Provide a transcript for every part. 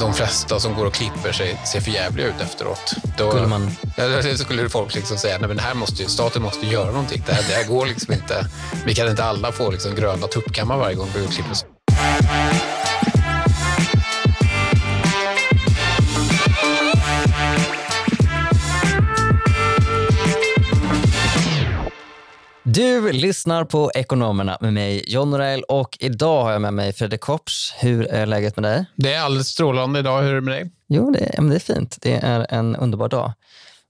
de flesta som går och klipper sig ser för jävliga ut efteråt. Då Skulle man... ja, skulle folk liksom säga nej men det här måste ju, staten måste göra någonting. Det här, det här går liksom inte. Vi kan inte alla få liksom gröna tuppkammar varje gång vi går och klipper sig. Du lyssnar på Ekonomerna med mig, John Norell, och idag har jag med mig Fredrik Kopps. Hur är läget med dig? Det är alldeles strålande idag. Hur är det med dig? Jo, det, men det är fint. Det är en underbar dag.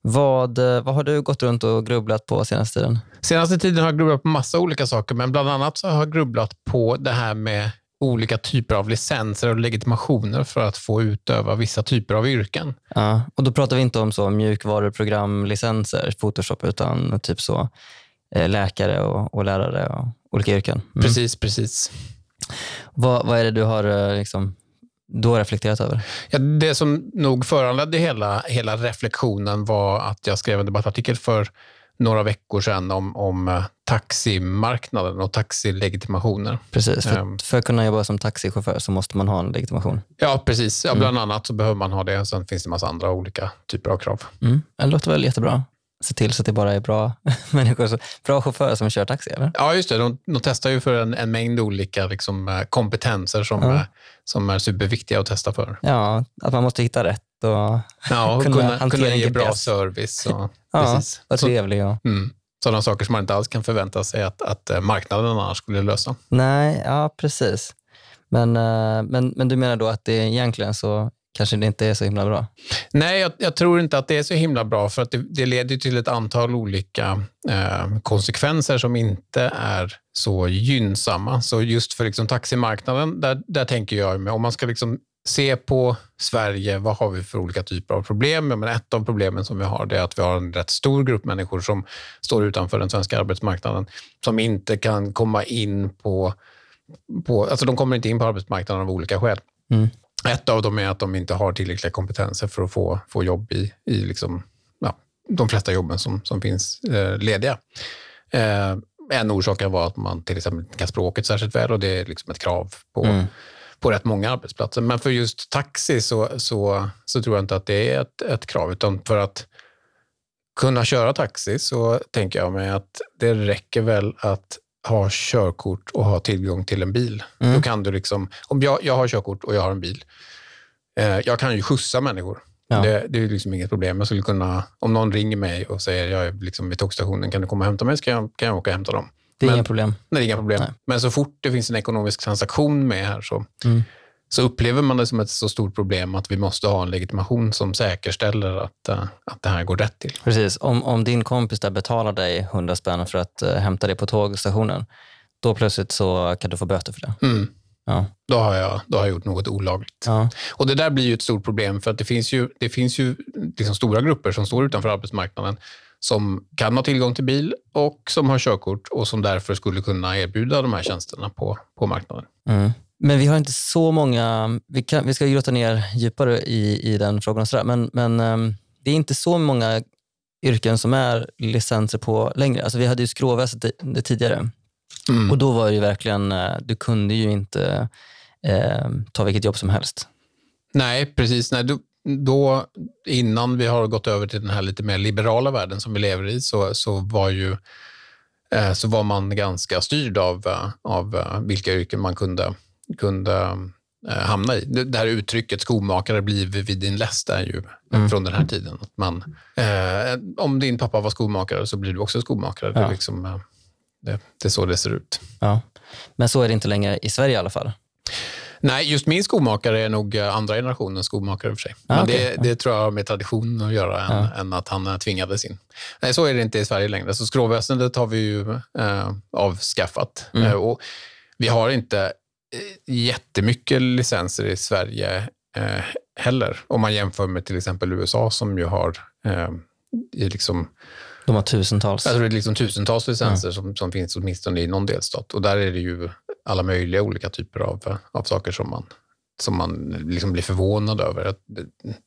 Vad, eh, vad har du gått runt och grubblat på senaste tiden? Senaste tiden har jag grubblat på massa olika saker, men bland annat så har jag grubblat på det här med olika typer av licenser och legitimationer för att få utöva vissa typer av yrken. Ja, och då pratar vi inte om så mjukvaruprogramlicenser, Photoshop, utan typ så läkare och, och lärare och olika yrken. Mm. Precis, precis. Vad, vad är det du har eh, liksom, då reflekterat över? Ja, det som nog föranledde hela, hela reflektionen var att jag skrev en debattartikel för några veckor sedan om, om eh, taximarknaden och taxilegitimationer. Precis, för, Ehm. för att kunna jobba som taxichaufför så måste man ha en legitimation. Ja, precis. Ja, bland annat så behöver man ha det. Sen finns det en massa andra olika typer av krav. Mm. Det låter väl jättebra. Se till så att det bara är bra människor, bra chaufförer som kör taxi, eller? Ja, just det. De, de testar ju för en, en mängd olika liksom, eh, kompetenser som, Ja. eh, som är superviktiga att testa för. Ja, att man måste hitta rätt och Ja, och Kunna kunna, kunna ge bra GPS. service. Och, ja, precis. vara trevlig. Och... mm, sådana saker som man inte alls kan förvänta sig att, att eh, marknaden annars skulle lösa. Nej, ja precis. Men, men, men du menar då att det egentligen så kanske det inte är så himla bra? Nej, jag, jag tror inte att det är så himla bra för att det, det leder till ett antal olika eh, konsekvenser som inte är så gynnsamma. Så just för liksom taximarknaden, där, där tänker jag, med, om man ska liksom se på Sverige, vad har vi för olika typer av problem? Men ett av problemen som vi har är att vi har en rätt stor grupp människor som står utanför den svenska arbetsmarknaden, som inte kan komma in på, på alltså de kommer inte in på arbetsmarknaden av olika skäl. Mm. Ett av dem är att de inte har tillräckliga kompetenser för att få, få jobb i, i liksom, ja, de flesta jobben som, som finns eh, lediga. Eh, en orsak kan vara att man till exempel inte kan språket särskilt väl och det är liksom ett krav på, Mm. på rätt många arbetsplatser. Men för just taxi så, så, så tror jag inte att det är ett, ett krav, utan för att kunna köra taxi så tänker jag mig att det räcker väl att ha körkort och ha tillgång till en bil. Mm. Då kan du liksom, om jag, jag har körkort och jag har en bil, eh, jag kan ju skjutsa människor. Ja. Det, det är liksom inget problem. Jag skulle kunna, om någon ringer mig och säger jag är liksom vid tågstationen, kan du komma och hämta mig? Så kan jag, kan jag åka och hämta dem. Det är Men- inga problem. Nej, det är inga problem. Nej. Men så fort det finns en ekonomisk transaktion med här så, Mm. Så upplever man det som ett så stort problem att vi måste ha en legitimation som säkerställer att, eh, att det här går rätt till. Precis. Om, om din kompis där betalar dig 100 spänn för att eh, hämta dig på tågstationen, då plötsligt så kan du få böter för det. Mm. Ja. Då, har jag, då har jag gjort något olagligt. Ja. Och Det där blir ju ett stort problem för att det finns ju, det finns ju liksom stora grupper som står utanför arbetsmarknaden som kan ha tillgång till bil och som har körkort och som därför skulle kunna erbjuda de här tjänsterna på, på marknaden. Mm. Men vi har inte så många, vi, kan, vi ska grotta ner djupare i, i den frågan, och sådär, men, men ehm, det är inte så många yrken som är licenser på längre. Alltså vi hade ju skråväsendet ti- det tidigare Mm. och då var det ju verkligen, eh, du kunde ju inte eh, ta vilket jobb som helst. Nej, precis. Nej, då, då, innan vi har gått över till den här lite mer liberala världen som vi lever i så, så, var, ju, eh, så var man ganska styrd av, eh, av vilka yrken man kunde, kunde eh, hamna i. Det, det här uttrycket skomakare blir vid din läst är ju Mm. från den här tiden. Att man, eh, om din pappa var skomakare så blir du också skomakare. Det, Ja. liksom, eh, det, det är så det ser ut. Ja. Men så är det inte längre i Sverige i alla fall. Nej, just min skomakare är nog eh, andra generationens skomakare för sig. Ah, Men okej. det, det tror jag har med tradition att göra än, Ja. än att han tvingades in. Nej, så är det inte i Sverige längre. Så skråväsendet har vi ju eh, avskaffat. Mm. Eh, och vi har inte jättemycket licenser i Sverige eh, heller. Om man jämför med till exempel USA som ju har eh, liksom, De har tusentals. tror det är liksom tusentals licenser som, som finns åtminstone i någon delstat. Och där är det ju alla möjliga olika typer av, av saker som man, som man liksom blir förvånad över. Att,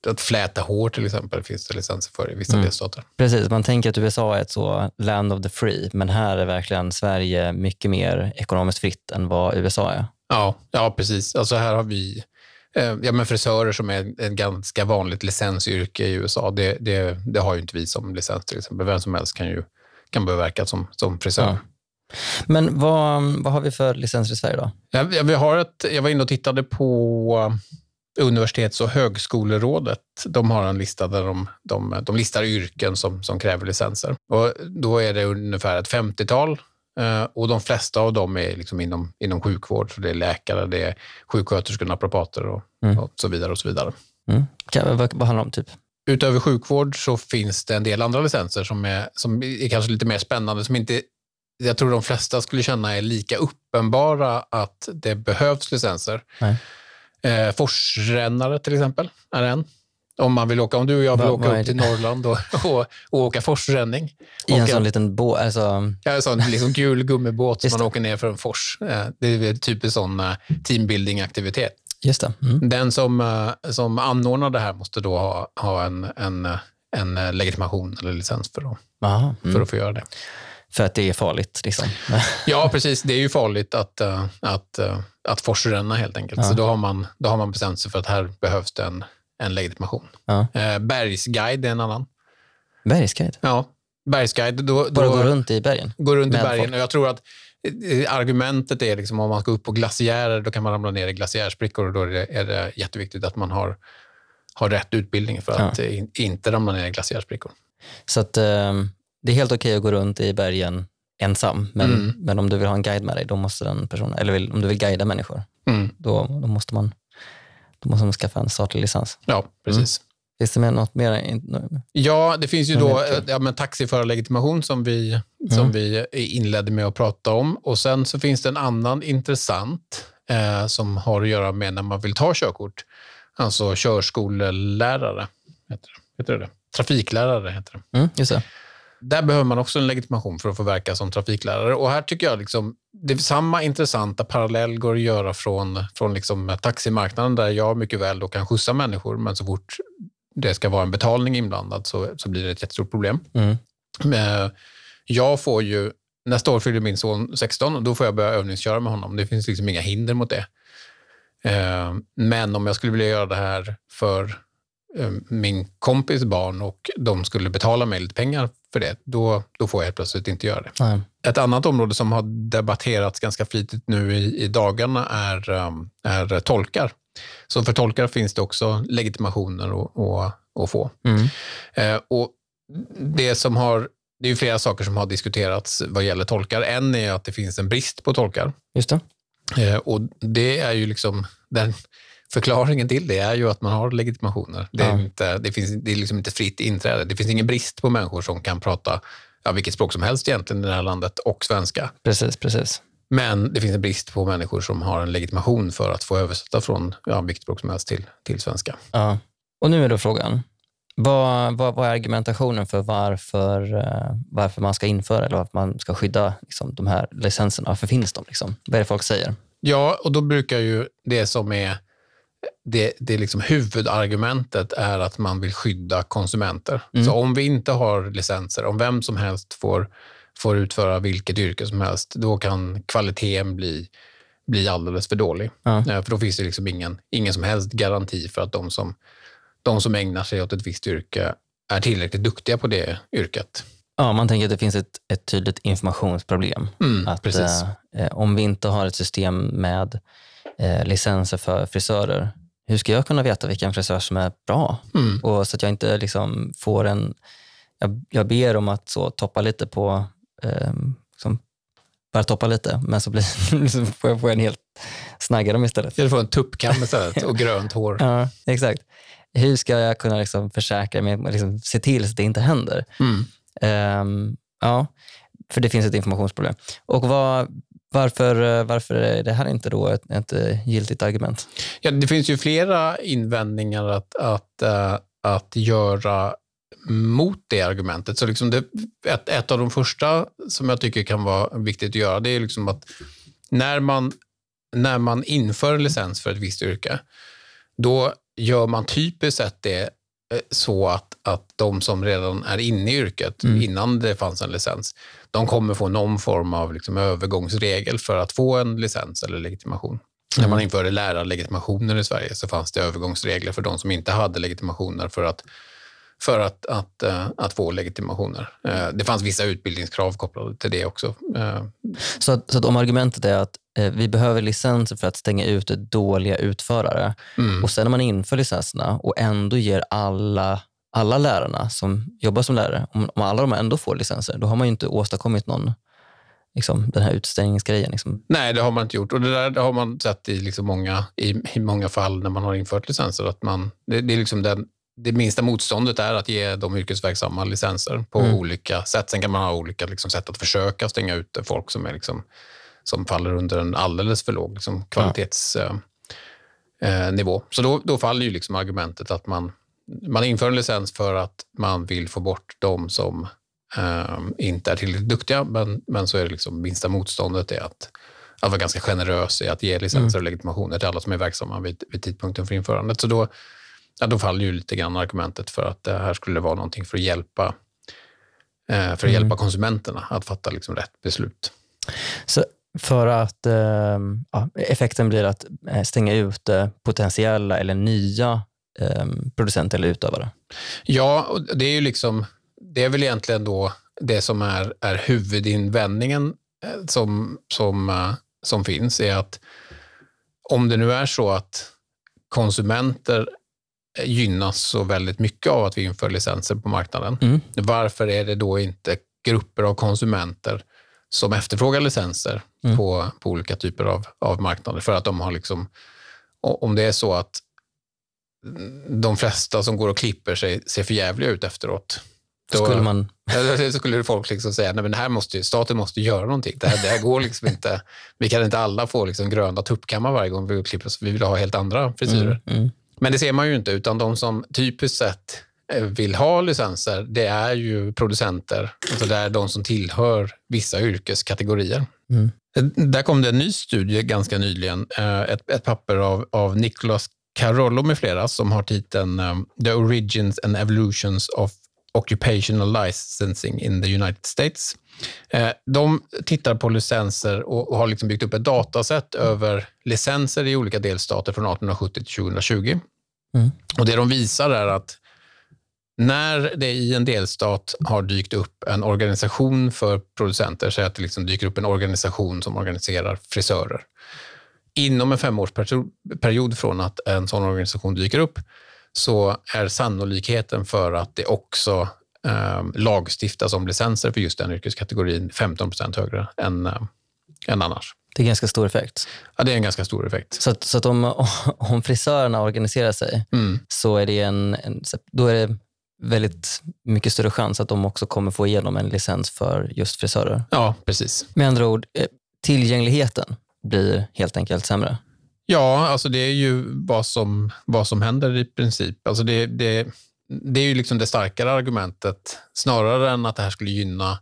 att fläta hår till exempel finns det licenser för i vissa Mm. delstater. Precis, man tänker att USA är ett så land of the free, men här är verkligen Sverige mycket mer ekonomiskt fritt än vad USA är. Ja, ja precis. Alltså här har vi eh, ja, men frisörer som är ett ganska vanligt licensyrke i USA. Det, det, det har ju inte vi som licens till exempel. Vem som helst kan ju kan börja verka som, som frisör. Ja. Men vad, vad har vi för licenser i Sverige då? Ja, vi har ett, jag var inne och tittade på Universitets och högskolerådet. De har en lista där de, de, de listar yrken som, som kräver licenser. Och då är det ungefär ett 50-tal eh, och de flesta av dem är liksom inom, inom sjukvård. Så det är läkare, det är sjuksköterskor, naprapater och, mm. och så vidare. och så vidare. Mm. Kan, vad, vad handlar det om? Typ? Utöver sjukvård så finns det en del andra licenser som är, som är kanske lite mer spännande, som inte jag tror de flesta skulle känna är lika uppenbara att det behövs licenser. Nej. Eh, forsrännare till exempel är en. Om man vill åka, om du och jag vill Va, åka upp till Norrland och, och, och åka forsränning. I en sån liten båt? Alltså... Ja, en sån liksom gul gummibåt som man åker ner för en fors. Eh, det är typiskt sån uh, teambuilding-aktivitet. Just det. Mm. Den som, uh, som anordnar det här måste då ha, ha en, en, en legitimation eller licens för, Aha, mm. för att få göra det. För att det är farligt? Liksom. ja, precis. Det är ju farligt att, att, att forsränna helt enkelt. Ja. Så då har, man, då har man bestämt sig för att här behövs det en, en legitimation. Ja. Eh, bergsguide är en annan. Bergsguide? Ja, bergsguide. Då, Bara gå runt i bergen? Gå runt i bergen. Och jag tror att eh, argumentet är liksom om man ska upp på glaciärer, då kan man ramla ner i glaciärsprickor och då är det, är det jätteviktigt att man har, har rätt utbildning för att ja. inte ramla ner i glaciärsprickor. Så att, eh, det är helt okej okay att gå runt i bergen ensam, men, mm. men om du vill ha en guide med dig, då måste den personen, eller vill, om du vill guida människor, mm. då, då, måste man, då måste man skaffa en statlig licens. Ja, precis. Mm. Finns det med något mer? Ja, det finns ju då ja, men taxiförarlegitimation som vi, mm. som vi inledde med att prata om. Och Sen så finns det en annan intressant eh, som har att göra med när man vill ta körkort. Alltså körskolelärare, heter det. Heter det. Trafiklärare heter det. Mm, just det. Där behöver man också en legitimation för att få verka som trafiklärare. Och här tycker jag liksom, det är samma intressanta parallell går att göra från, från liksom taximarknaden där jag mycket väl då kan skjutsa människor, men så fort det ska vara en betalning inblandad så, så blir det ett jättestort problem. Mm. Eh, jag får ju, nästa år fyller min son 16 och då får jag börja övningsköra med honom. Det finns liksom inga hinder mot det. Eh, men om jag skulle vilja göra det här för min kompis barn och de skulle betala mig lite pengar för det, då, då får jag helt plötsligt inte göra det. Nej. Ett annat område som har debatterats ganska flitigt nu i, i dagarna är, um, är tolkar. Så för tolkar finns det också legitimationer att, att, få. Mm. Eh, och det som har det är flera saker som har diskuterats vad gäller tolkar. En är att det finns en brist på tolkar. Just det. Eh, och det är ju liksom den, Förklaringen till det är ju att man har legitimationer. Det är, ja. inte, det finns, det är liksom inte fritt inträde. Det finns ingen brist på människor som kan prata ja, vilket språk som helst egentligen i det här landet och svenska. Precis, precis. Men det finns en brist på människor som har en legitimation för att få översätta från ja, vilket språk som helst till, till svenska. Ja. Och nu är då frågan, vad, vad, vad är argumentationen för varför, uh, varför man ska införa eller varför man ska skydda liksom, de här licenserna? Varför finns de? Liksom? Vad är det folk säger? Ja, och då brukar ju det som är det, det liksom huvudargumentet är att man vill skydda konsumenter. Mm. Så om vi inte har licenser, om vem som helst får, får utföra vilket yrke som helst, då kan kvaliteten bli, bli alldeles för dålig. Ja. För då finns det liksom ingen, ingen som helst garanti för att de som, de som ägnar sig åt ett visst yrke är tillräckligt duktiga på det yrket. Ja, man tänker att det finns ett, ett tydligt informationsproblem. Mm, att, eh, eh, om vi inte har ett system med eh, licenser för frisörer, hur ska jag kunna veta vilken frisör som är bra? Mm. Och så att jag inte liksom får en... Jag, jag ber om att så toppa lite på... Eh, liksom, bara toppa lite, men så, blir, så får, jag, en helt snagga dem istället. Du får en tuppkam istället och grönt hår. ja, exakt. Hur ska jag kunna liksom försäkra mig, liksom, se till så att det inte händer? Mm. Um, ja, för det finns ett informationsproblem. Och vad, varför, varför är det här inte då ett, ett giltigt argument? Ja, det finns ju flera invändningar att, att, uh, att göra mot det argumentet. Så liksom det, ett, ett av de första som jag tycker kan vara viktigt att göra, det är liksom att när man, när man inför en licens för ett visst yrke, då gör man typiskt sett det Eh, så att, att de som redan är inne i yrket, mm. innan det fanns en licens, de kommer få någon form av liksom övergångsregel för att få en licens eller legitimation. När man införde lärarlegitimationer i Sverige så fanns det övergångsregler för de som inte hade legitimationer för att, för att, att, uh, att få legitimationer. Uh, det fanns vissa utbildningskrav kopplade till det också. Uh, så, att, så att om argumentet är att vi behöver licenser för att stänga ut dåliga utförare mm. och sen när man inför licenserna och ändå ger alla alla lärarna som jobbar som lärare, om, om alla de ändå får licenser, då har man ju inte åstadkommit någon liksom, den här utstängningsgrejen. Liksom. Nej, det har man inte gjort. Och det där det har man sett i, liksom många, i, i många fall när man har infört licenser. Att man, det, det är liksom den, det minsta motståndet är att ge de yrkesverksamma licenser på mm. olika sätt. Sen kan man ha olika liksom, sätt att försöka stänga ute folk som, är, liksom, som faller under en alldeles för låg liksom, kvalitetsnivå. Ja. Eh, eh, så då, då faller ju liksom argumentet att man, man inför en licens för att man vill få bort de som um, inte är tillräckligt duktiga, men, men så är det liksom minsta motståndet är att, att vara ganska generös i att ge licenser och mm. legitimationer till alla som är verksamma vid, vid tidpunkten för införandet. Så då, ja, då faller ju lite grann argumentet för att det här skulle vara någonting för att hjälpa, eh, för att mm. hjälpa konsumenterna att fatta liksom rätt beslut. Så för att eh, effekten blir att eh, stänga ut potentiella eller nya eh, producenter eller utövare? Ja, det är ju liksom det är väl egentligen då det som är, är huvudinvändningen eh, som, som, eh, som finns, är att om det nu är så att konsumenter gynnas så väldigt mycket av att vi inför licenser på marknaden, mm. varför är det då inte grupper av konsumenter som efterfrågar licenser mm. på, på olika typer av, av marknader? För att de har liksom, om det är så att de flesta som går och klipper sig ser förjävliga ut efteråt, då, skulle man... så skulle folk liksom säga att här måste, staten måste göra någonting. Det här, det här går liksom inte. Vi kan inte alla få liksom gröna tuppkammar varje gång vi klipper oss. Vi vill ha helt andra frisyrer. Mm, mm. Men det ser man ju inte, utan de som typiskt sett eh, vill ha licenser, det är ju producenter. Alltså det är de som tillhör vissa yrkeskategorier. Mm. Där kom det en ny studie ganska nyligen. Eh, ett, ett papper av, av Nicholas Carollo med flera som har titeln um, The Origins and Evolutions of Occupational Licensing in the United States. Eh, de tittar på licenser och har liksom byggt upp ett dataset över licenser i olika delstater från 1870 till 2020. Mm. Och Det de visar är att när det i en delstat har dykt upp en organisation för producenter, säg att det liksom dyker upp en organisation som organiserar frisörer. Inom en femårsperiod från att en sån organisation dyker upp så är sannolikheten för att det också eh, lagstiftas om licenser för just den yrkeskategorin 15 procent högre än, eh, än annars. Det är ganska stor effekt. Ja, det är en ganska stor effekt. Så, att, så att om, om frisörerna organiserar sig mm. så är det, en, en, då är det väldigt mycket större chans att de också kommer få igenom en licens för just frisörer. Ja, precis. Med andra ord, eh, tillgängligheten blir helt enkelt sämre. Ja, alltså det är ju vad som, vad som händer i princip. Alltså det, det, det är ju liksom det starkare argumentet. Snarare än att det här skulle gynna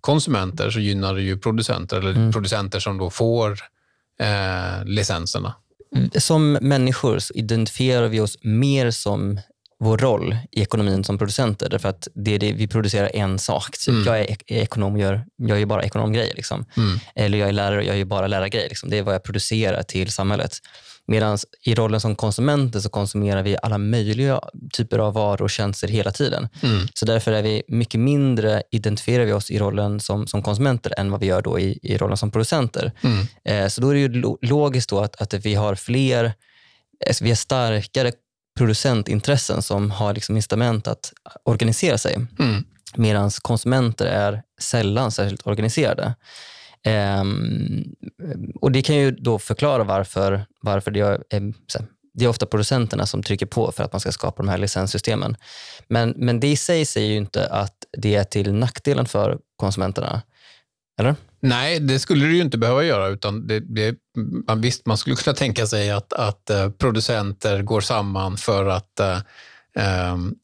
konsumenter så gynnar det ju producenter, eller mm. producenter som då får eh, licenserna. Som människor så identifierar vi oss mer som vår roll i ekonomin som producenter. Därför att det är det, vi producerar en sak. Typ mm. Jag är ekonom och gör, jag gör bara ekonomgrejer. Liksom. Mm. Eller jag är lärare och jag gör bara lärargrejer. Liksom. Det är vad jag producerar till samhället. Medan i rollen som konsumenter så konsumerar vi alla möjliga typer av varor och tjänster hela tiden. Mm. Så därför är vi mycket mindre, identifierar vi oss i rollen som, som konsumenter än vad vi gör då i, i rollen som producenter. Mm. Eh, så då är det ju logiskt då att, att vi har fler, alltså vi har starkare producentintressen som har liksom incitament att organisera sig. Mm. Medan konsumenter är sällan särskilt organiserade. Um, och Det kan ju då förklara varför, varför det, är, det är ofta producenterna som trycker på för att man ska skapa de här licenssystemen. Men, men det i sig säger ju inte att det är till nackdelen för konsumenterna. Eller? Nej, det skulle det ju inte behöva göra. utan det, det, man, Visst, man skulle kunna tänka sig att, att uh, producenter går samman för att uh, um,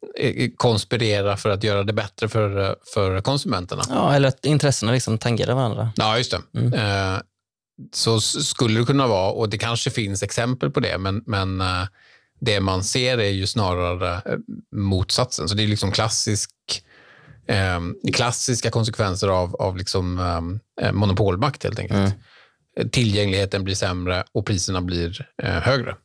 konspirera för att göra det bättre för, för konsumenterna. Ja, eller att intressena liksom tangerar varandra. Ja, just det. Mm. Uh, så skulle det kunna vara, och det kanske finns exempel på det, men, men det man ser är ju snarare motsatsen. Så det är liksom klassisk eh, klassiska konsekvenser av, av liksom, eh, monopolmakt helt enkelt. Mm. tillgängligheten blir sämre och priserna blir eh, högre.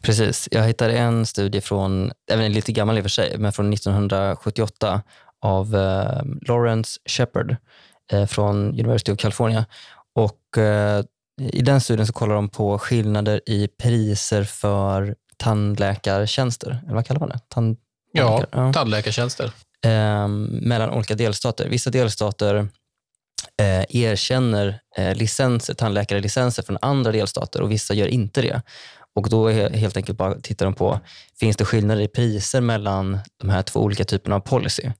Precis. Jag hittade en studie från, även lite gammal i och för sig, men från 1978 av eh, Lawrence Shepard eh, från University of California. Och, eh, I den studien så kollar de på skillnader i priser för tandläkartjänster, eller vad kallar man det? Tand ja, ja, tandläkartjänster. Eh, mellan olika delstater. Vissa delstater eh, erkänner eh, licenser, tandläkarlicenser från andra delstater och vissa gör inte det. Och då helt enkelt bara tittar de på, finns det skillnader i priser mellan de här två olika typerna av policy?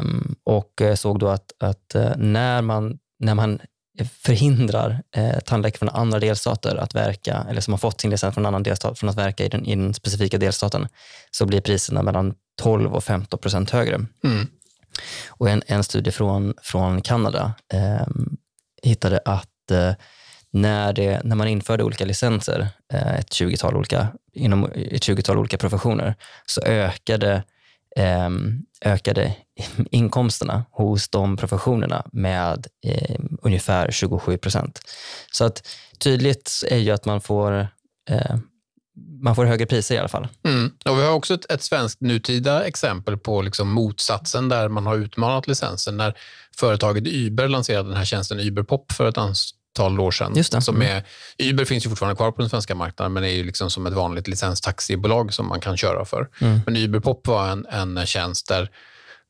Um, och eh, såg då att, att eh, när, man, när man förhindrar eh, tandläkare från andra delstater att verka, eller som har fått sin licens från en annan delstat, från att verka i den, i den specifika delstaten, så blir priserna mellan 12 och 15 procent högre. Mm. Och en, en studie från, från Kanada eh, hittade att eh, när, det, när man införde olika licenser, eh, ett 20-tal olika, inom ett 20-tal olika professioner, så ökade, eh, ökade inkomsterna hos de professionerna med eh, ungefär 27 procent. Så att tydligt är ju att man får man får högre priser i alla fall. Mm. Och vi har också ett, ett svenskt nutida exempel på liksom motsatsen där man har utmanat licensen. När företaget Uber lanserade den här tjänsten Uberpop för ett antal år sedan. Just det. Som mm. är, Uber finns ju fortfarande kvar på den svenska marknaden, men är ju liksom som ett vanligt licenstaxibolag som man kan köra för. Mm. Men Uberpop var en, en tjänst där,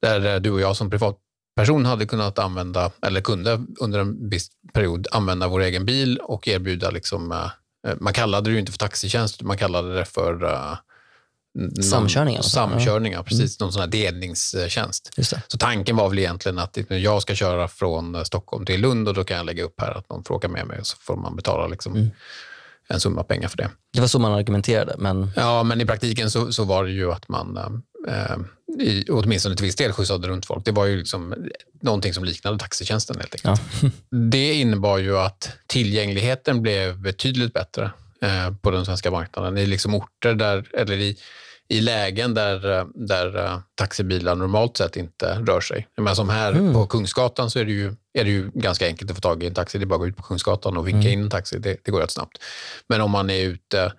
där du och jag som privatperson hade kunnat använda, eller kunde under en viss period använda vår egen bil och erbjuda liksom, uh, man kallade det ju inte för taxitjänst, man kallade det för uh, Samkörningar? Samkörningar, precis. Mm. Någon sån här delningstjänst. Så tanken var väl egentligen att jag ska köra från Stockholm till Lund och då kan jag lägga upp här att någon får åka med mig och så får man betala liksom mm. en summa pengar för det. Det var så man argumenterade? Men... Ja, men i praktiken så, så var det ju att man eh, i, åtminstone till viss del skjutsade runt folk. Det var ju liksom någonting som liknade taxitjänsten helt enkelt. Ja. det innebar ju att tillgängligheten blev betydligt bättre eh, på den svenska marknaden. I liksom orter där, eller i i lägen där, där uh, taxibilar normalt sett inte rör sig. Men som här mm. på Kungsgatan så är det, ju, är det ju ganska enkelt att få tag i en taxi. Det är bara att gå ut på Kungsgatan och vinka mm. in en taxi. Det, det går rätt snabbt. Men om man är ute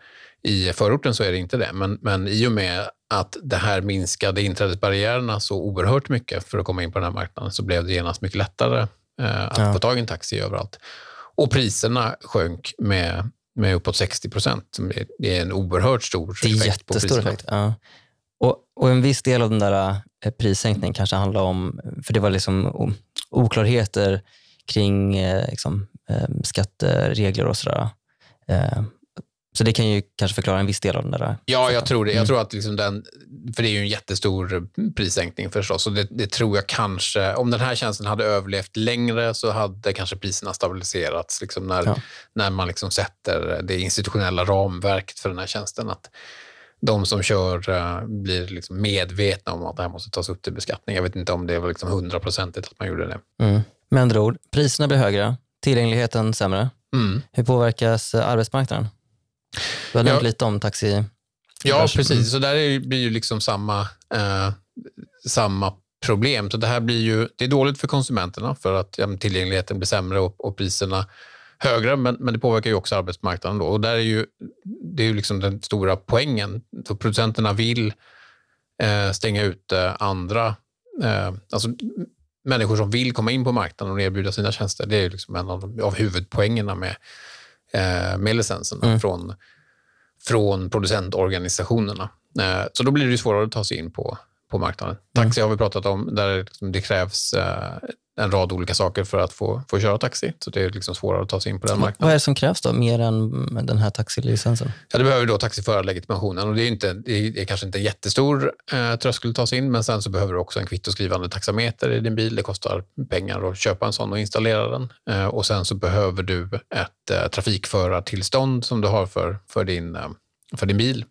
i förorten så är det inte det. Men, men i och med att det här minskade inträdesbarriärerna så oerhört mycket för att komma in på den här marknaden så blev det genast mycket lättare uh, att ja. få tag i en taxi överallt. Och priserna sjönk med med uppåt 60 procent. Det är en oerhört stor effekt. Det är jättestor effekt. Ja. Och, och, en viss del av den där eh, prissänkningen kanske handlar om, för det var liksom oklarheter kring eh, liksom, eh, skatteregler och sådär. Så det kan ju kanske förklara en viss del av den där. Ja, jag tror det. Jag mm. tror att liksom den, för det är ju en jättestor prissänkning förstås. Och det, det, tror jag kanske, om den här tjänsten hade överlevt längre så hade kanske priserna stabiliserats liksom när, ja. när man liksom sätter det institutionella ramverket för den här tjänsten. Att de som kör uh, blir liksom medvetna om att det här måste tas upp till beskattning. Jag vet inte om det var liksom hundraprocentigt att man gjorde det. Mm. Med andra ord, priserna blir högre, tillgängligheten sämre. Mm. Hur påverkas arbetsmarknaden? Du har nämnt ja. lite om taxi. Ja, precis. Så där blir ju liksom samma, eh, samma problem. Så det här blir ju det är dåligt för konsumenterna för att ja, tillgängligheten blir sämre och, och priserna högre, men, men det påverkar ju också arbetsmarknaden. Då. Och där är ju, det är ju liksom den stora poängen. Så producenterna vill eh, stänga ute andra, eh, alltså människor som vill komma in på marknaden och erbjuda sina tjänster. Det är liksom en av, av huvudpoängerna med eh, med licenserna mm. från, från producentorganisationerna. Eh, så då blir det svårare att ta sig in på, på marknaden. Mm. Taxi har vi pratat om, där liksom det krävs eh, en rad olika saker för att få, få köra taxi. Så det är liksom svårare att ta sig in på den marknaden. Vad är det som krävs då, mer än den här taxilicensen? Ja, det behöver då taxiförarlegitimationen. Och det, är inte, det är kanske inte en jättestor eh, tröskel att ta sig in, men sen så behöver du också en kvittoskrivande taxameter i din bil. Det kostar pengar att köpa en sån och installera den. Eh, och sen så behöver du ett eh, trafikförartillstånd som du har för, för, din, eh, för din bil.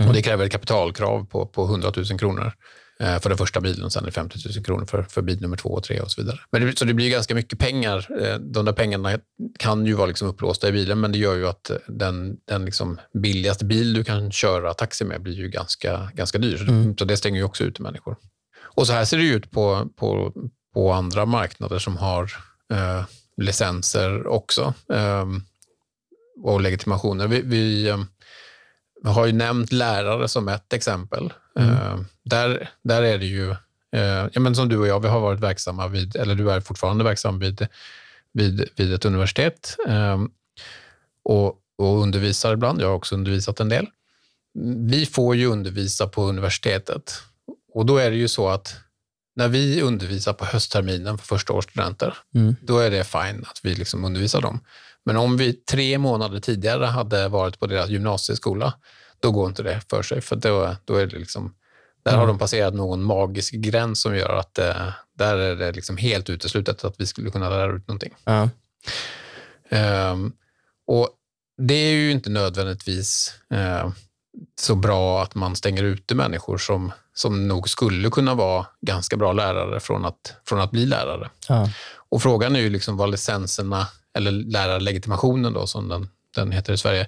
Mm. Och det kräver ett kapitalkrav på, på 100 000 kronor. Eh, för den första bilen och sen är det 50 000 kronor för, för bil nummer två och tre och så vidare. Men det, så det blir ganska mycket pengar. Eh, de där pengarna kan ju vara liksom upplåsta i bilen, men det gör ju att den, den liksom billigaste bil du kan köra taxi med blir ju ganska, ganska dyr. Mm. Så det stänger ju också ut människor. Och så här ser det ut på, på, på andra marknader som har eh, licenser också um, och legitimationer. Vi, vi um, har ju nämnt lärare som ett exempel. Mm. Uh, där, där är det ju, uh, ja, men som du och jag, vi har varit verksamma vid, eller du är fortfarande verksam vid, vid, vid ett universitet um, och, och undervisar ibland. Jag har också undervisat en del. Vi får ju undervisa på universitetet och då är det ju så att när vi undervisar på höstterminen för första års studenter, mm. då är det fine att vi liksom undervisar dem. Men om vi tre månader tidigare hade varit på deras gymnasieskola, då går inte det för sig. För då, då är det liksom, där mm. har de passerat någon magisk gräns som gör att eh, där är det liksom helt uteslutet att vi skulle kunna lära ut någonting. Mm. Um, och Det är ju inte nödvändigtvis uh, så bra att man stänger ute människor som, som nog skulle kunna vara ganska bra lärare från att, från att bli lärare. Ja. Och Frågan är ju liksom vad licenserna, eller lärarlegitimationen då, som den, den heter i Sverige,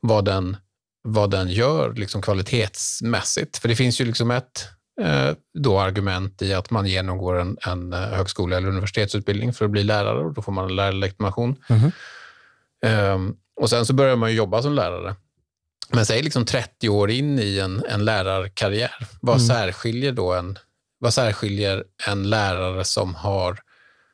vad den, vad den gör liksom kvalitetsmässigt. För det finns ju liksom ett eh, då argument i att man genomgår en, en eh, högskola eller universitetsutbildning för att bli lärare och då får man en lärarlegitimation. Mm. Um, och sen så börjar man jobba som lärare. Men säg liksom 30 år in i en, en lärarkarriär, vad, mm. särskiljer då en, vad särskiljer en lärare som har,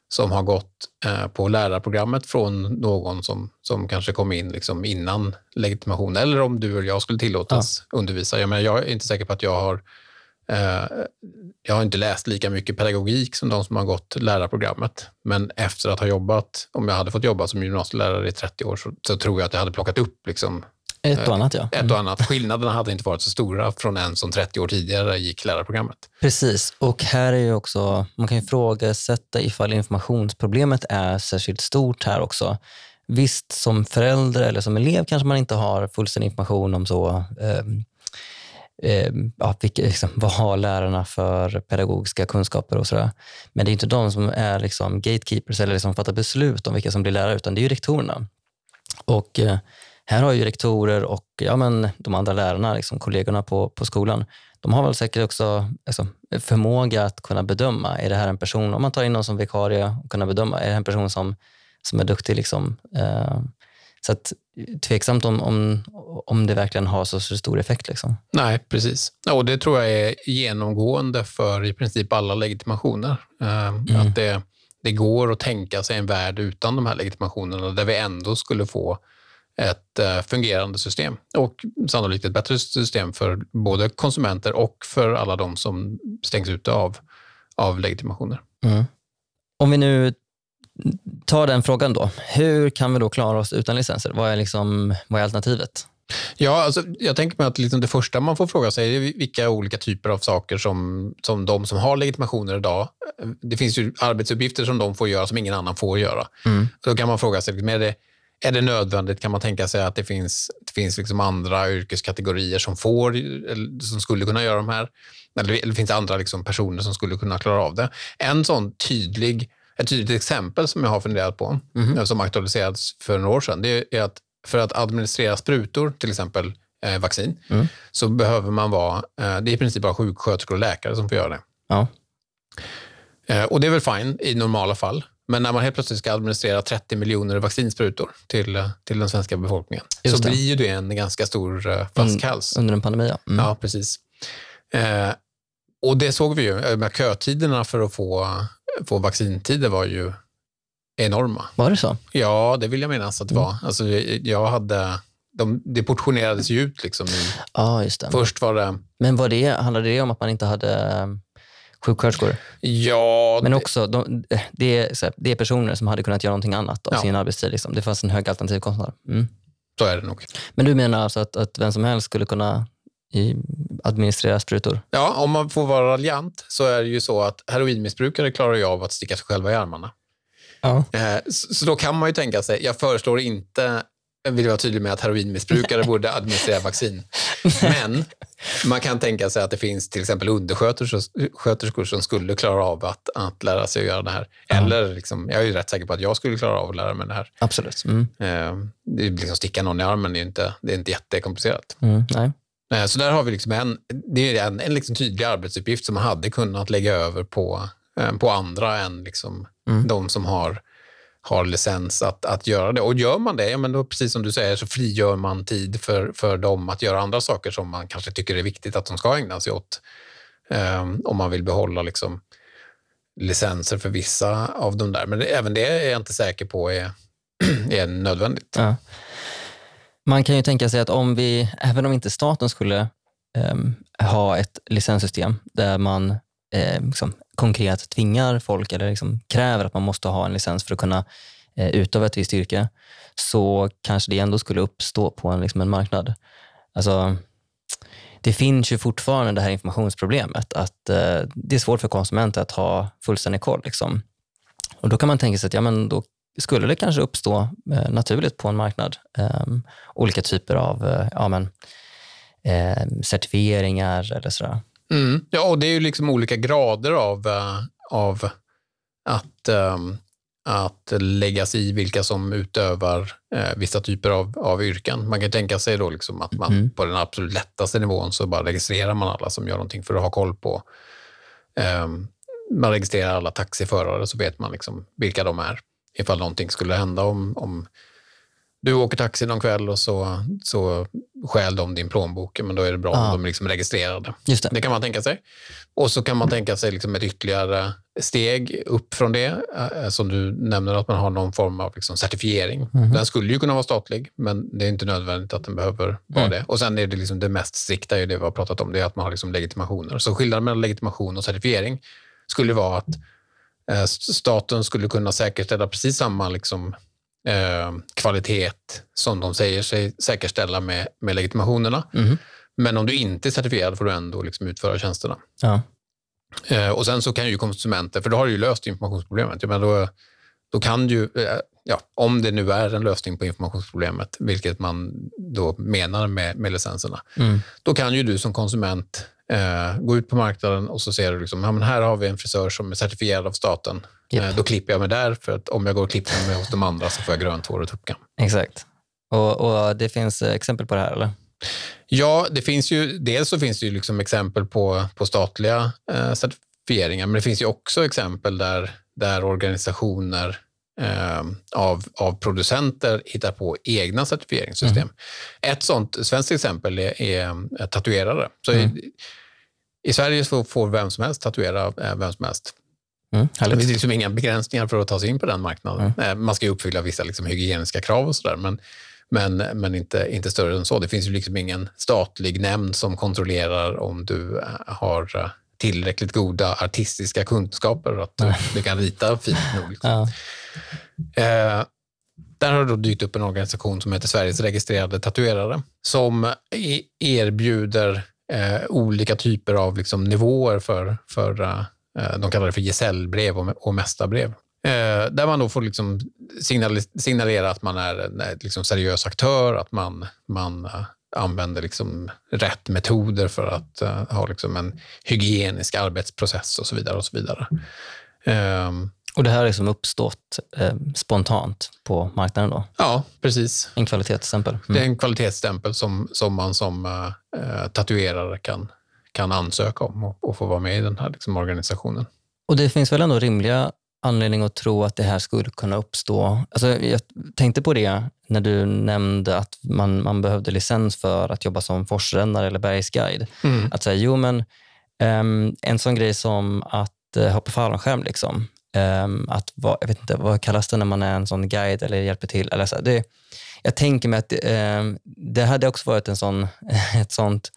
som har gått eh, på lärarprogrammet från någon som, som kanske kom in liksom innan legitimation? Eller om du eller jag skulle tillåtas ja. undervisa. Jag, menar, jag är inte säker på att jag har eh, jag har inte läst lika mycket pedagogik som de som har gått lärarprogrammet. Men efter att ha jobbat, om jag hade fått jobba som gymnasielärare i 30 år, så, så tror jag att jag hade plockat upp liksom ett och annat, ja. Mm. Ett och annat. Skillnaderna hade inte varit så stora från en som 30 år tidigare gick lärarprogrammet. Precis, och här är ju också, man kan ju ifrågasätta ifall informationsproblemet är särskilt stort här också. Visst, som förälder eller som elev kanske man inte har fullständig information om så, eh, eh, ja, vilka, liksom, vad har lärarna för pedagogiska kunskaper och sådär. Men det är inte de som är liksom gatekeepers eller liksom fattar beslut om vilka som blir lärare, utan det är ju rektorerna. Och eh, här har ju rektorer och ja, men de andra lärarna, liksom kollegorna på, på skolan, de har väl säkert också alltså, förmåga att kunna bedöma, är det här en person, om man tar in någon som vikarie, och kunna bedöma, är det en person som, som är duktig? Liksom? Eh, så att, tveksamt om, om, om det verkligen har så, så stor effekt. Liksom. Nej, precis. Och Det tror jag är genomgående för i princip alla legitimationer. Eh, mm. Att det, det går att tänka sig en värld utan de här legitimationerna där vi ändå skulle få ett eh, fungerande system och sannolikt ett bättre system för både konsumenter och för alla de som stängs ute av, av legitimationer. Mm. Om vi nu tar den frågan då. Hur kan vi då klara oss utan licenser? Vad är, liksom, vad är alternativet? Ja, alltså, jag tänker mig att liksom det första man får fråga sig är vilka olika typer av saker som, som de som har legitimationer idag, det finns ju arbetsuppgifter som de får göra som ingen annan får göra. Mm. Då kan man fråga sig, liksom, är det, är det nödvändigt? Kan man tänka sig att det finns, det finns liksom andra yrkeskategorier som, får, som skulle kunna göra de här? Eller, eller finns det andra liksom personer som skulle kunna klara av det? En sån tydlig, ett tydligt exempel som jag har funderat på, mm. som aktualiserats för några år sedan, det är att för att administrera sprutor, till exempel eh, vaccin, mm. så behöver man vara, eh, det är i princip bara sjuksköterskor och läkare som får göra det. Ja. Eh, och det är väl fine i normala fall. Men när man helt plötsligt ska administrera 30 miljoner vaccinsprutor till, till den svenska befolkningen Just så det. blir ju det en ganska stor uh, flaskhals. under en pandemi, ja. Mm. Ja, precis. Eh, och det såg vi ju. Med kötiderna för att få, få vaccintider var ju enorma. Var det så? Ja, det vill jag minnas att det mm. var. Alltså, jag hade... De, det portionerades ju ut. Liksom i, ah. Först var det... Men var det, handlade det om att man inte hade sjuksköterskor. Ja, Men också, de, det, är, här, det är personer som hade kunnat göra någonting annat av ja. sin arbetstid. Liksom. Det fanns en hög alternativkostnad. Mm. Så är det nog. Men du menar alltså att, att vem som helst skulle kunna i, administrera sprutor? Ja, om man får vara raljant så är det ju så att heroinmissbrukare klarar ju av att sticka sig själva i armarna. Ja. Eh, så då kan man ju tänka sig, jag föreslår inte jag vill vara tydlig med att heroinmissbrukare borde administrera vaccin. Men man kan tänka sig att det finns till exempel undersköterskor som skulle klara av att, att lära sig att göra det här. Eller liksom, jag är rätt säker på att jag skulle klara av att lära mig det här. Absolut. Mm. Eh, det är liksom sticka någon i armen det är inte, det är inte jättekomplicerat. Mm, nej. Eh, så där har vi liksom en, det är en, en liksom tydlig arbetsuppgift som man hade kunnat lägga över på, eh, på andra än liksom mm. de som har har licens att, att göra det. Och gör man det, ja, men då, precis som du säger, så frigör man tid för, för dem att göra andra saker som man kanske tycker är viktigt att de ska ägna sig åt. Um, om man vill behålla liksom, licenser för vissa av de där. Men det, även det är jag inte säker på är, är nödvändigt. Ja. Man kan ju tänka sig att om vi, även om inte staten skulle um, ha ett licenssystem där man eh, liksom, konkret tvingar folk eller liksom kräver att man måste ha en licens för att kunna eh, utöva ett visst yrke, så kanske det ändå skulle uppstå på en, liksom en marknad. Alltså, det finns ju fortfarande det här informationsproblemet, att eh, det är svårt för konsumenter att ha fullständig koll. Liksom. Och Då kan man tänka sig att ja, men då skulle det kanske uppstå eh, naturligt på en marknad Eh, olika typer av eh, ja, men, eh, certifieringar eller sådär. Mm. Ja, och det är ju liksom olika grader av, uh, av att, um, att lägga sig i vilka som utövar uh, vissa typer av, av yrken. Man kan tänka sig då liksom att man mm. på den absolut lättaste nivån så bara registrerar man alla som gör någonting för att ha koll på um, man registrerar alla taxiförare så vet man liksom vilka de är. Ifall någonting skulle hända om, om du åker taxi någon kväll och så, så stjäl de din plånbok, men då är det bra ja. om de är liksom registrerade. Just det. det. kan man tänka sig. Och så kan man tänka sig liksom ett ytterligare steg upp från det, eh, som du nämner, att man har någon form av liksom certifiering. Mm. Den skulle ju kunna vara statlig, men det är inte nödvändigt att den behöver vara mm. det. Och sen är det liksom det mest strikta, det vi har pratat om, det är att man har liksom legitimationer. Så skillnaden mellan legitimation och certifiering skulle vara att eh, staten skulle kunna säkerställa precis samma liksom, eh, kvalitet som de säger sig säkerställa med, med legitimationerna. Mm. Men om du inte är certifierad får du ändå liksom utföra tjänsterna. Ja. Eh, och sen så kan ju konsumenter, för då har du ju löst informationsproblemet. Men då, då kan du, eh, ja, om det nu är en lösning på informationsproblemet, vilket man då menar med, med licenserna, mm. då kan ju du som konsument eh, gå ut på marknaden och så ser du liksom, ja, men här har vi en frisör som är certifierad av staten. Yep. Eh, då klipper jag mig där, för att om jag går och klipper mig hos de andra så får jag grönt hår och tuppkam. Exakt. Och, och, det finns eh, exempel på det här, eller? Ja, det finns ju, dels så finns det ju liksom exempel på, på statliga eh, certifieringar, men det finns ju också exempel där, där organisationer eh, av, av producenter hittar på egna certifieringssystem. Mm. Ett sånt svenskt exempel är, är tatuerare. Så mm. I, Sverige så får vem som helst tatuera eh, vem som helst. Mm, det finns liksom inga begränsningar för att ta sig in på den marknaden. Mm. Eh, man ska ju uppfylla vissa liksom hygieniska krav och sådär, men, men, men inte, inte större än så. Det finns ju liksom ingen statlig nämnd som kontrollerar om du eh, har tillräckligt goda artistiska kunskaper att du, du kan rita fint nog. Liksom. Ja. Eh, där har det då dykt upp en organisation som heter Sveriges registrerade tatuerare som erbjuder eh, olika typer av liksom, nivåer för, för eh, de kallar det för gesällbrev och, och mästarbrev. Eh, där man då får liksom signalera att man är en liksom, seriös aktör, att man, man uh, använder liksom rätt metoder för att uh, ha liksom en hygienisk arbetsprocess och så vidare. Och så vidare. Um, och det här har liksom uppstått eh, spontant på marknaden då? Ja, precis. En kvalitetsstämpel? Mm. Det är en kvalitetsstämpel som, som man som eh, tatuerare kan, kan ansöka om och, och, få vara med i den här liksom, organisationen. Och det finns väl ändå rimliga anledning att tro att det här skulle kunna uppstå. Alltså, jag tänkte på det när du nämnde att man, man behövde licens för att jobba som forsrännare eller bergsguide. Mm. Att säga, jo men um, en sån grej som att uh, hoppa fallskärm, liksom, Um, att vad, jag vet inte, vad kallas det när man är en sån guide eller hjälper till? Eller så. Det, jag tänker mig att um, det hade också varit en sån, ett sånt,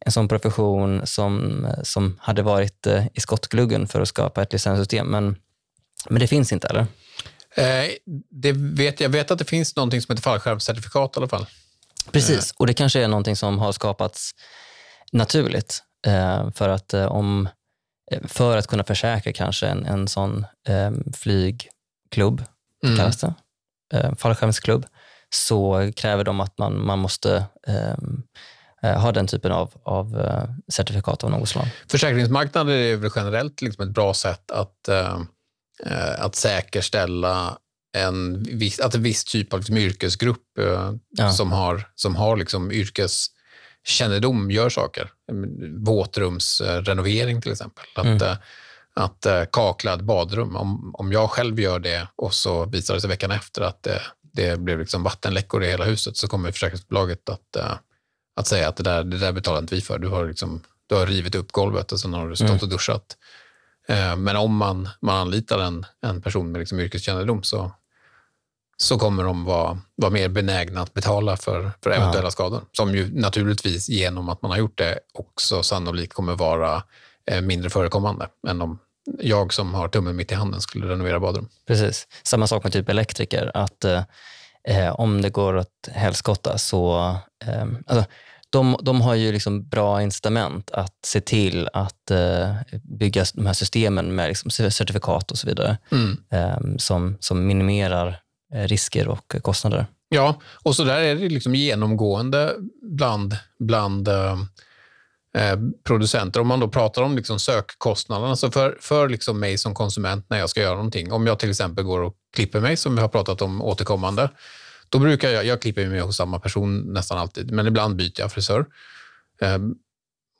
en sån profession som, som hade varit uh, i skottgluggen för att skapa ett licenssystem. Men, men det finns inte, eller? Eh, det vet, jag vet att det finns någonting som heter fallskärmscertifikat i alla fall. Precis, och det kanske är någonting som har skapats naturligt. Eh, för att eh, om Eh, för att kunna försäkra kanske en, en sån eh, flygklubb, mm. kallas det, eh, fallskärmsklubb, så kräver de att man, man måste ehm, eh, ha den typen av, av eh, certifikat av något slag. Försäkringsmarknaden är väl generellt liksom ett bra sätt att, eh, att säkerställa en viss, att en viss typ av liksom yrkesgrupp ja. som har, som har liksom yrkes kännedom gör saker. Våtrumsrenovering till exempel. Att, mm. Eh, att uh, kakla ett badrum. Om, om jag själv gör det och så visar det sig veckan efter att det, det blev liksom vattenläckor i hela huset så kommer försäkringsbolaget att, uh, att säga att det där, det där betalar inte vi för. Du har, liksom, du har rivit upp golvet och sen har du stått mm. och duschat. Men om man, man anlitar en, en person med liksom yrkeskännedom så, så kommer de vara, vara mer benägna att betala för, för eventuella ja. skador. Som ju naturligtvis genom att man har gjort det också sannolikt kommer vara eh, mindre förekommande än om jag som har tummen mitt i handen skulle renovera badrum. Precis. Samma sak med typ elektriker. att eh, eh om det går åt helskotta så... Eh, alltså, de, de har ju liksom bra incitament att se till att eh, bygga de här systemen med liksom certifikat och så vidare mm. eh, som, som minimerar risker och kostnader. Ja, och så där är det liksom genomgående bland, bland eh, eh, producenter. Om man då pratar om liksom sökkostnaderna, så för, för liksom mig som konsument när jag ska göra någonting, om jag till exempel går och klipper mig, som vi har pratat om återkommande, då brukar jag, jag klipper mig hos samma person nästan alltid, men ibland byter jag frisör. Eh,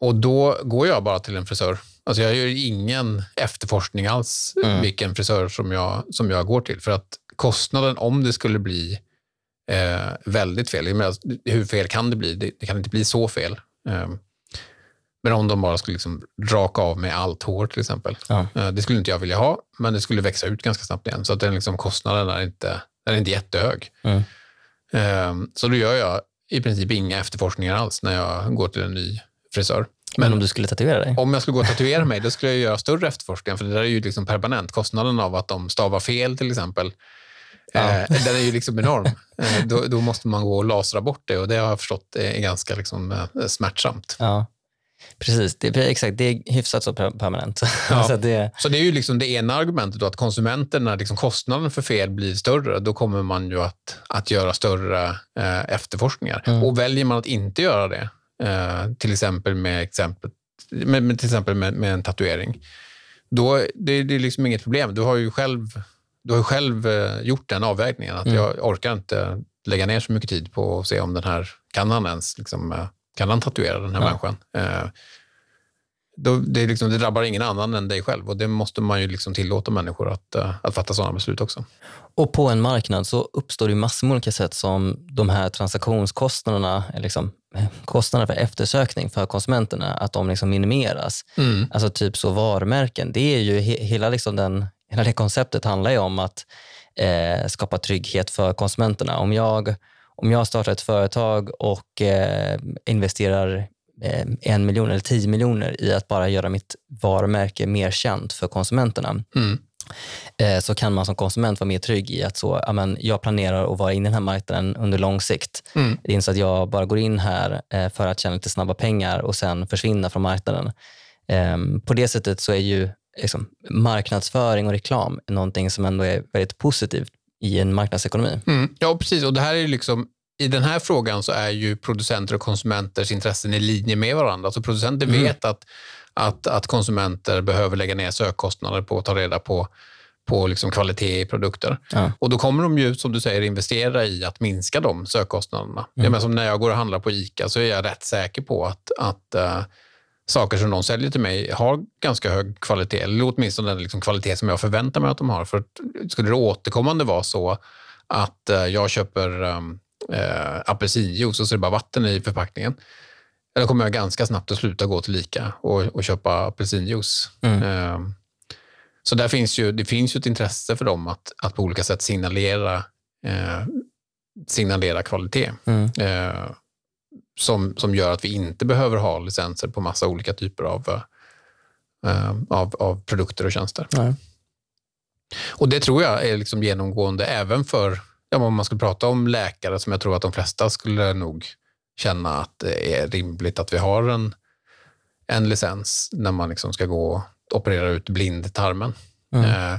och då går jag bara till en frisör. Alltså jag gör ingen efterforskning alls mm. vilken frisör som jag, som jag går till. För att kostnaden om det skulle bli eh, väldigt fel, menar, hur fel kan det bli? Det, det kan inte bli så fel. Eh, men om de bara skulle liksom raka av med allt hår till exempel. Ja. Eh, det skulle inte jag vilja ha, men det skulle växa ut ganska snabbt igen. Så att den liksom, kostnaden är inte, den är inte jättehög. Mm. Så då gör jag i princip inga efterforskningar alls när jag går till en ny frisör. Men om du skulle tatuera dig? Om jag skulle gå och tatuera mig, då skulle jag göra större efterforskningar, för det där är ju liksom permanent. Kostnaden av att de stavar fel till exempel, Ja. Eh, den är ju liksom enorm. Eh, då, då, måste man gå och lasra bort det och det har jag förstått är ganska liksom, eh, smärtsamt. Ja. Precis, det, exakt. Det är hyfsat så permanent. Ja. så, det... så det är ju liksom det ena argumentet, då, att konsumenten, när liksom kostnaden för fel blir större, då kommer man ju att, att göra större eh, efterforskningar. Mm. Och väljer man att inte göra det, eh, till exempel med, exempel, med, med till exempel med, med, en tatuering, då det, det är liksom inget problem. Du har ju själv du har själv eh, gjort den avvägningen. att mm. Jag orkar inte lägga ner så mycket tid på att se om den här, kan han ens liksom, eh, kan han tatuera den här ja. människan? Eh, då, det, liksom, det, drabbar ingen annan än dig själv och det måste man ju liksom tillåta människor att, att fatta sådana beslut också. Och på en marknad så uppstår det massor med olika sätt som de här transaktionskostnaderna, liksom, kostnaderna för eftersökning för konsumenterna, att de liksom minimeras. Mm. Alltså typ så varumärken, det är ju he, hela liksom den hela det konceptet handlar ju om att eh, skapa trygghet för konsumenterna. Om jag, om jag startar ett företag och eh, investerar eh, en miljon eller tio miljoner i att bara göra mitt varumärke mer känt för konsumenterna, mm. Eh, så kan man som konsument vara mer trygg i att så, amen, jag planerar att vara inne i den här marknaden under lång sikt. Mm. Det är inte så att jag bara går in här eh, för att tjäna lite snabba pengar och sen försvinna från marknaden. Ehm, på det sättet så är ju liksom, marknadsföring och reklam är någonting som ändå är väldigt positivt i en marknadsekonomi. Mm, ja, precis. Och det här är liksom, I den här frågan så är ju producenter och konsumenters intressen i linje med varandra. Så producenter mm. vet att, att, att konsumenter behöver lägga ner sökkostnader på att ta reda på på liksom kvalitet i produkter. Ja. Och Då kommer de ju, som du säger, investera i att minska de sökkostnaderna. Mm. Jag som när jag går och handlar på ICA så är jag rätt säker på att, att uh, saker som de säljer till mig har ganska hög kvalitet, eller åtminstone den liksom kvalitet som jag förväntar mig att de har. För skulle det återkommande vara så att eh, jag köper äh, apelsinjuice och så är det bara vatten i förpackningen, då kommer jag ganska snabbt att sluta gå till Ica och, och köpa apelsinjuice. Mm. Äh, så där finns ju, det finns ju ett intresse för dem att, att på olika sätt signalera, eh, signalera kvalitet. Mm. Eh, som, som gör att vi inte behöver ha licenser på massa olika typer av, uh, av, av produkter och tjänster. Nej. Och Det tror jag är liksom genomgående även för, ja, om man skulle prata om läkare, som jag tror att de flesta skulle nog känna att det är rimligt att vi har en, en licens när man liksom ska gå och operera ut blindtarmen. Mm. Uh,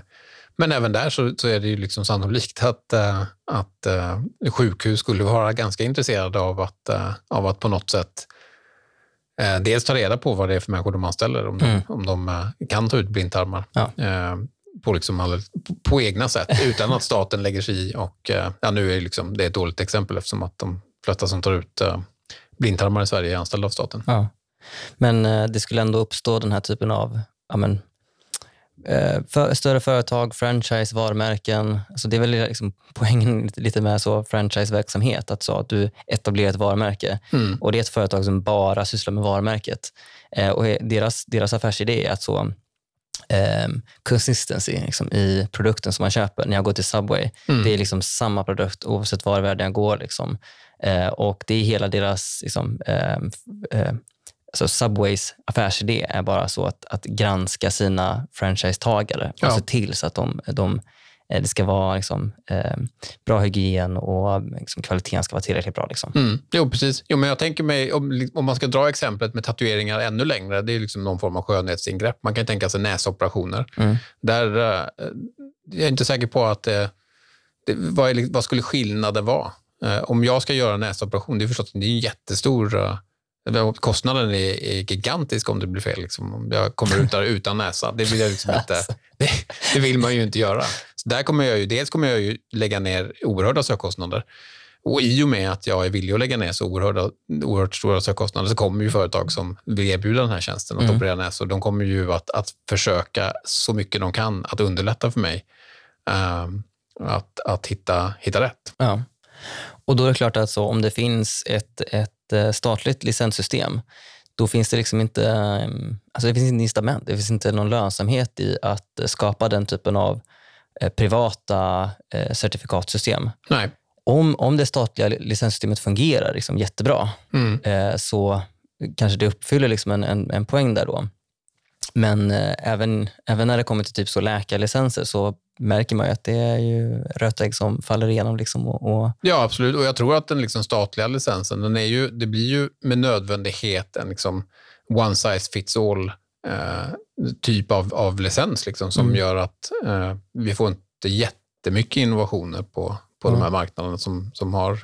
men även där så, så, är det ju liksom sannolikt att, äh, att äh, sjukhus skulle vara ganska intresserade av att, äh, av att på något sätt dels ta reda på vad det är för människor de anställer, om mm. de, om de kan ta ut blindtarmar. Ja. på, liksom på egna sätt, utan att staten lägger sig i. Och, ja, nu är liksom, det ett dåligt exempel eftersom att de flesta som tar ut blindtarmar i Sverige är anställda av staten. Ja. Men det skulle ändå uppstå den här typen av ja, men, eh, för, större företag, franchise, varumärken. Alltså det är väl liksom poängen lite, med så franchiseverksamhet. Att, så att du etablerar ett varumärke Mm. och det är ett företag som bara sysslar med varumärket. Eh, och deras, deras affärsidé är att så ehm, consistency liksom, i produkten som man köper. När jag går till Subway, Mm. det är liksom samma produkt oavsett var i världen jag går. Liksom. Eh, och det är hela deras, liksom, ehm, eh, alltså Subways affärsidé är bara så att, att granska sina franchisetagare och Ja. se till så att de, de, eh, det ska vara liksom, eh, bra hygien och liksom, kvaliteten ska vara tillräckligt bra. Liksom. Mm. Jo, precis. Jo, men jag tänker mig, om, om man ska dra exemplet med tatueringar ännu längre, det är liksom någon form av skönhetsingrepp. Man kan tänka sig näsoperationer. Mm. Där, eh, jag är inte säker på att det, det, vad, är, vad skulle skillnaden vara? Eh, om jag ska göra en näsoperation, det är förstås det är en jättestor... Kostnaden är, är gigantisk om det blir fel. Liksom. Om jag kommer ut där utan näsa. Det vill, jag liksom inte, det, det vill man ju inte göra. Så där kommer jag ju, dels kommer jag ju lägga ner oerhörda sökkostnader. Och i och med att jag är villig att lägga ner så oerhörda, oerhört stora sökkostnader så kommer ju företag som vill erbjuda den här tjänsten att Mm. operera näsor. De kommer ju att, att försöka så mycket de kan att underlätta för mig ehm, att, att hitta, hitta rätt. Ja. Och då är det klart att så, om det finns ett, ett eh, statligt licenssystem, då finns det liksom inte eh, alltså det finns inte incitament, det finns inte någon lönsamhet i att eh, skapa den typen av eh, privata certifikatsystem. Nej. Om, om det statliga licenssystemet fungerar liksom jättebra, Mm. så kanske det uppfyller liksom en, en, en poäng där då. Men även, även när det kommer till typ så läkarlicenser så märker man ju att det är ju rötägg som faller igenom. Liksom och, och, Ja, absolut. Och jag tror att den liksom statliga licensen, den är ju, det blir ju med nödvändighet en liksom one size fits all eh, typ av, av licens liksom, som Mm. gör att eh, vi får inte jättemycket innovationer på, på Mm. de här marknaderna som, som har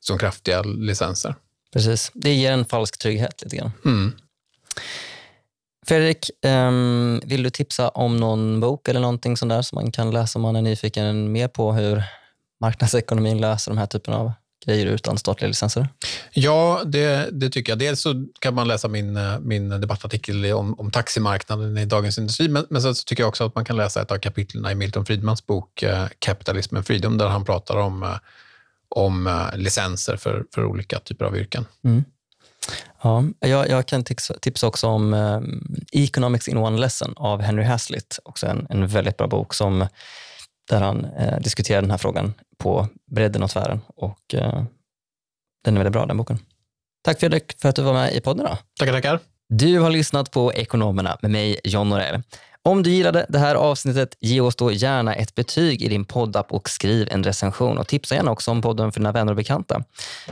så kraftiga licenser. precis. Det ger en falsk trygghet lite grann. Mm. Fredrik, ehm, vill du tipsa om någon bok eller någonting sånt där som man kan läsa om man är nyfiken mer på hur marknadsekonomin löser de här typen av grejer utan statliga licenser? Ja, det, det tycker jag. Dels så kan man läsa min, eh, min debattartikel om, om taximarknaden i Dagens Industri, men, men sen så tycker jag också att man kan läsa ett av kapitlen i Milton Friedmans bok eh, Capitalism and Freedom, där han pratar om, eh, om licenser för, för olika typer av yrken. Ja, jag, jag kan tipsa, också om um, Economics in one lesson av Henry Hazlitt. Också en, en väldigt bra bok som, där han eh, diskuterar den här frågan på bredden och tvären. Och, eh, den är väldigt bra, den boken. Tack Fredrik för att du var med i podden. Då. Tackar, tackar. Du har lyssnat på Ekonomerna med mig, John Norell. Om du gillade det här avsnittet, ge oss då gärna ett betyg i din poddapp och skriv en recension. Och Tipsa gärna också om podden för dina vänner och bekanta.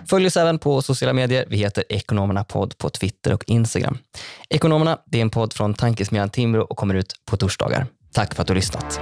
Följ oss även på sociala medier. Vi heter Ekonomerna podd på Twitter och Instagram. Ekonomerna det är en podd från Tankesmedjan Timbro och kommer ut på torsdagar. Tack för att du har lyssnat.